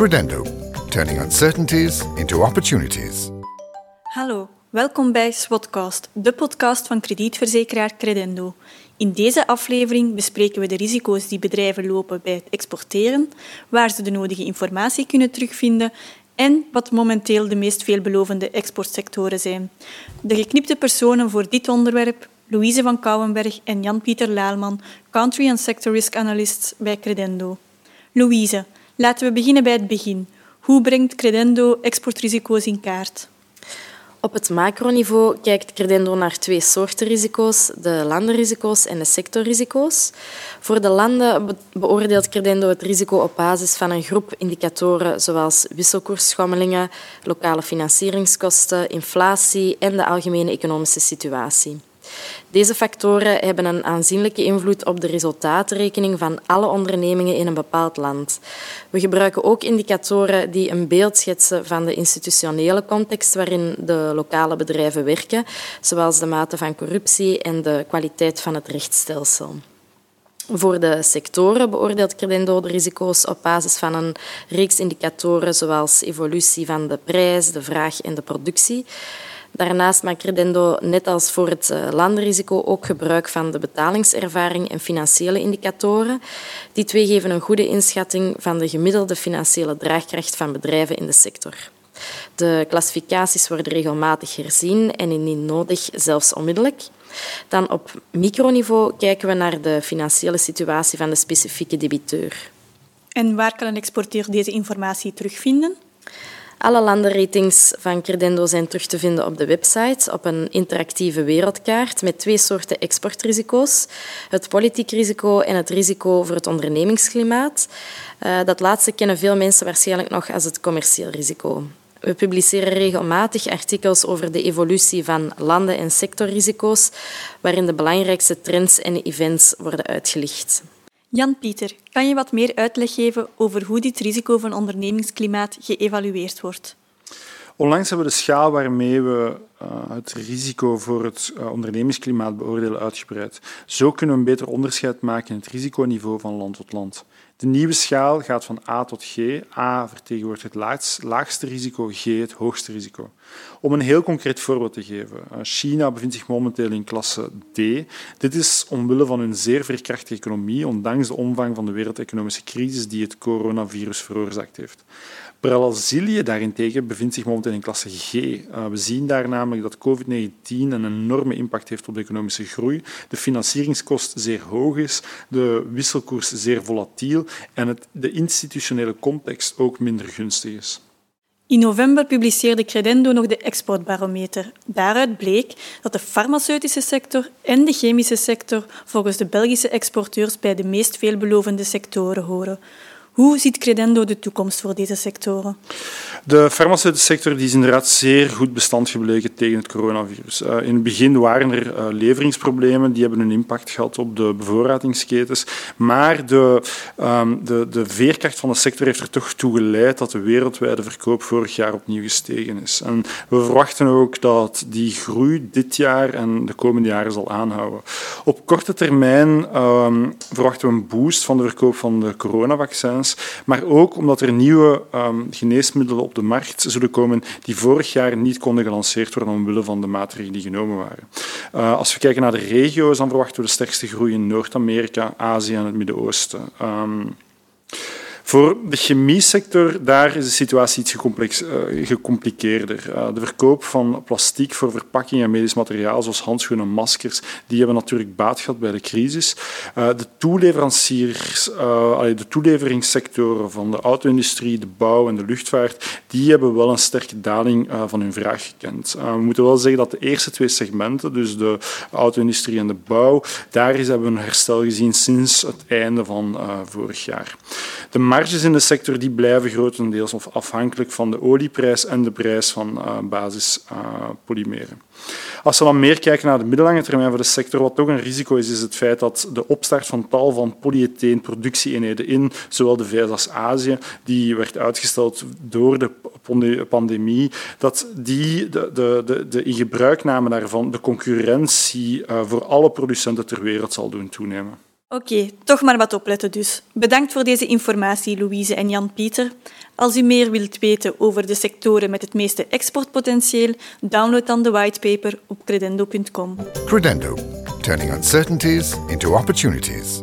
Credendo, turning uncertainties into opportunities. Hallo, welkom bij Swotcast, de podcast van kredietverzekeraar Credendo. In deze aflevering bespreken we de risico's die bedrijven lopen bij het exporteren, waar ze de nodige informatie kunnen terugvinden en wat momenteel de meest veelbelovende exportsectoren zijn. De geknipte personen voor dit onderwerp Louise van Kouwenberg en Jan-Pieter Laalman, Country and Sector Risk Analysts bij Credendo. Louise, laten we beginnen bij het begin. Hoe brengt Credendo exportrisico's in kaart? Op het macroniveau kijkt Credendo naar twee soorten risico's, de landenrisico's en de sectorrisico's. Voor de landen beoordeelt Credendo het risico op basis van een groep indicatoren zoals wisselkoersschommelingen, lokale financieringskosten, inflatie en de algemene economische situatie. Deze factoren hebben een aanzienlijke invloed op de resultaatrekening van alle ondernemingen in een bepaald land. We gebruiken ook indicatoren die een beeld schetsen van de institutionele context waarin de lokale bedrijven werken, zoals de mate van corruptie en de kwaliteit van het rechtsstelsel. Voor de sectoren beoordeelt Credendo de risico's op basis van een reeks indicatoren zoals evolutie van de prijs, de vraag en de productie. Daarnaast maakt Credendo, net als voor het eh, landenrisico, ook gebruik van de betalingservaring en financiële indicatoren. Die twee geven een goede inschatting van de gemiddelde financiële draagkracht van bedrijven in de sector. De klassificaties worden regelmatig herzien en indien nodig zelfs onmiddellijk. Dan op microniveau kijken we naar de financiële situatie van de specifieke debiteur. En waar kan een exporteur deze informatie terugvinden? Alle landenratings van Credendo zijn terug te vinden op de website op een interactieve wereldkaart met twee soorten exportrisico's. Het politiek risico en het risico voor het ondernemingsklimaat. Uh, dat laatste kennen veel mensen waarschijnlijk nog als het commercieel risico. We publiceren regelmatig artikels over de evolutie van landen- en sectorrisico's, waarin de belangrijkste trends en events worden uitgelicht. Jan-Pieter, kan je wat meer uitleg geven over hoe dit risico van ondernemingsklimaat geëvalueerd wordt? Onlangs hebben we de schaal waarmee we uh, het risico voor het uh, ondernemingsklimaat beoordelen uitgebreid. Zo kunnen we een beter onderscheid maken in het risiconiveau van land tot land. De nieuwe schaal gaat van A tot G. A vertegenwoordigt het laagste risico, G het hoogste risico. Om een heel concreet voorbeeld te geven. Eh, China bevindt zich momenteel in klasse D. Dit is omwille van hun zeer verkrachtige economie, ondanks de omvang van de wereldeconomische crisis die het coronavirus veroorzaakt heeft. Brazilië daarentegen bevindt zich momenteel in klasse G. We zien daar namelijk dat COVID-19 een enorme impact heeft op de economische groei, de financieringskost zeer hoog is, de wisselkoers zeer volatiel en het, de institutionele context ook minder gunstig is. In november publiceerde Credendo nog de exportbarometer. Daaruit bleek dat de farmaceutische sector en de chemische sector volgens de Belgische exporteurs bij de meest veelbelovende sectoren horen. Hoe ziet Credendo de toekomst voor deze sectoren? De farmaceutische sector is inderdaad zeer goed bestand gebleken tegen het coronavirus. Uh, in het begin waren er uh, leveringsproblemen, die hebben een impact gehad op de bevoorradingsketens. Maar de, um, de, de veerkracht van de sector heeft er toch toe geleid dat de wereldwijde verkoop vorig jaar opnieuw gestegen is. En we verwachten ook dat die groei dit jaar en de komende jaren zal aanhouden. Op korte termijn um, verwachten we een boost van de verkoop van de coronavaccins maar ook omdat er nieuwe um, geneesmiddelen op de markt zullen komen die vorig jaar niet konden gelanceerd worden omwille van de maatregelen die genomen waren. Uh, als we kijken naar de regio's, dan verwachten we de sterkste groei in Noord-Amerika, Azië en het Midden-Oosten. Um, voor de chemiesector daar is de situatie iets uh, gecompliceerder. Uh, de verkoop van plastic voor verpakking en medisch materiaal, zoals handschoenen en maskers, die hebben natuurlijk baat gehad bij de crisis. Uh, de toeleveranciers, de toeleveringssectoren van de auto-industrie, de bouw en de luchtvaart, die hebben wel een sterke daling van hun vraag gekend. we moeten wel zeggen dat de eerste twee segmenten, dus de auto-industrie en de bouw, daar is, hebben een herstel gezien sinds het einde van vorig jaar. De marges in de sector die blijven grotendeels of afhankelijk van de olieprijs en de prijs van uh, basispolymeren. Als we dan meer kijken naar de middellange termijn voor de sector, wat toch een risico is, is het feit dat de opstart van tal van polyetheenproductieeenheden in zowel de VS als Azië, die werd uitgesteld door de pandemie, dat die de, de, de, de in gebruikname daarvan, de concurrentie uh, voor alle producenten ter wereld zal doen toenemen. Oké, toch maar wat opletten dus. Bedankt voor deze informatie, Louise en Jan-Pieter. Als u meer wilt weten over de sectoren met het meeste exportpotentieel, download dan de whitepaper op credendo.com. Credendo, turning uncertainties into opportunities.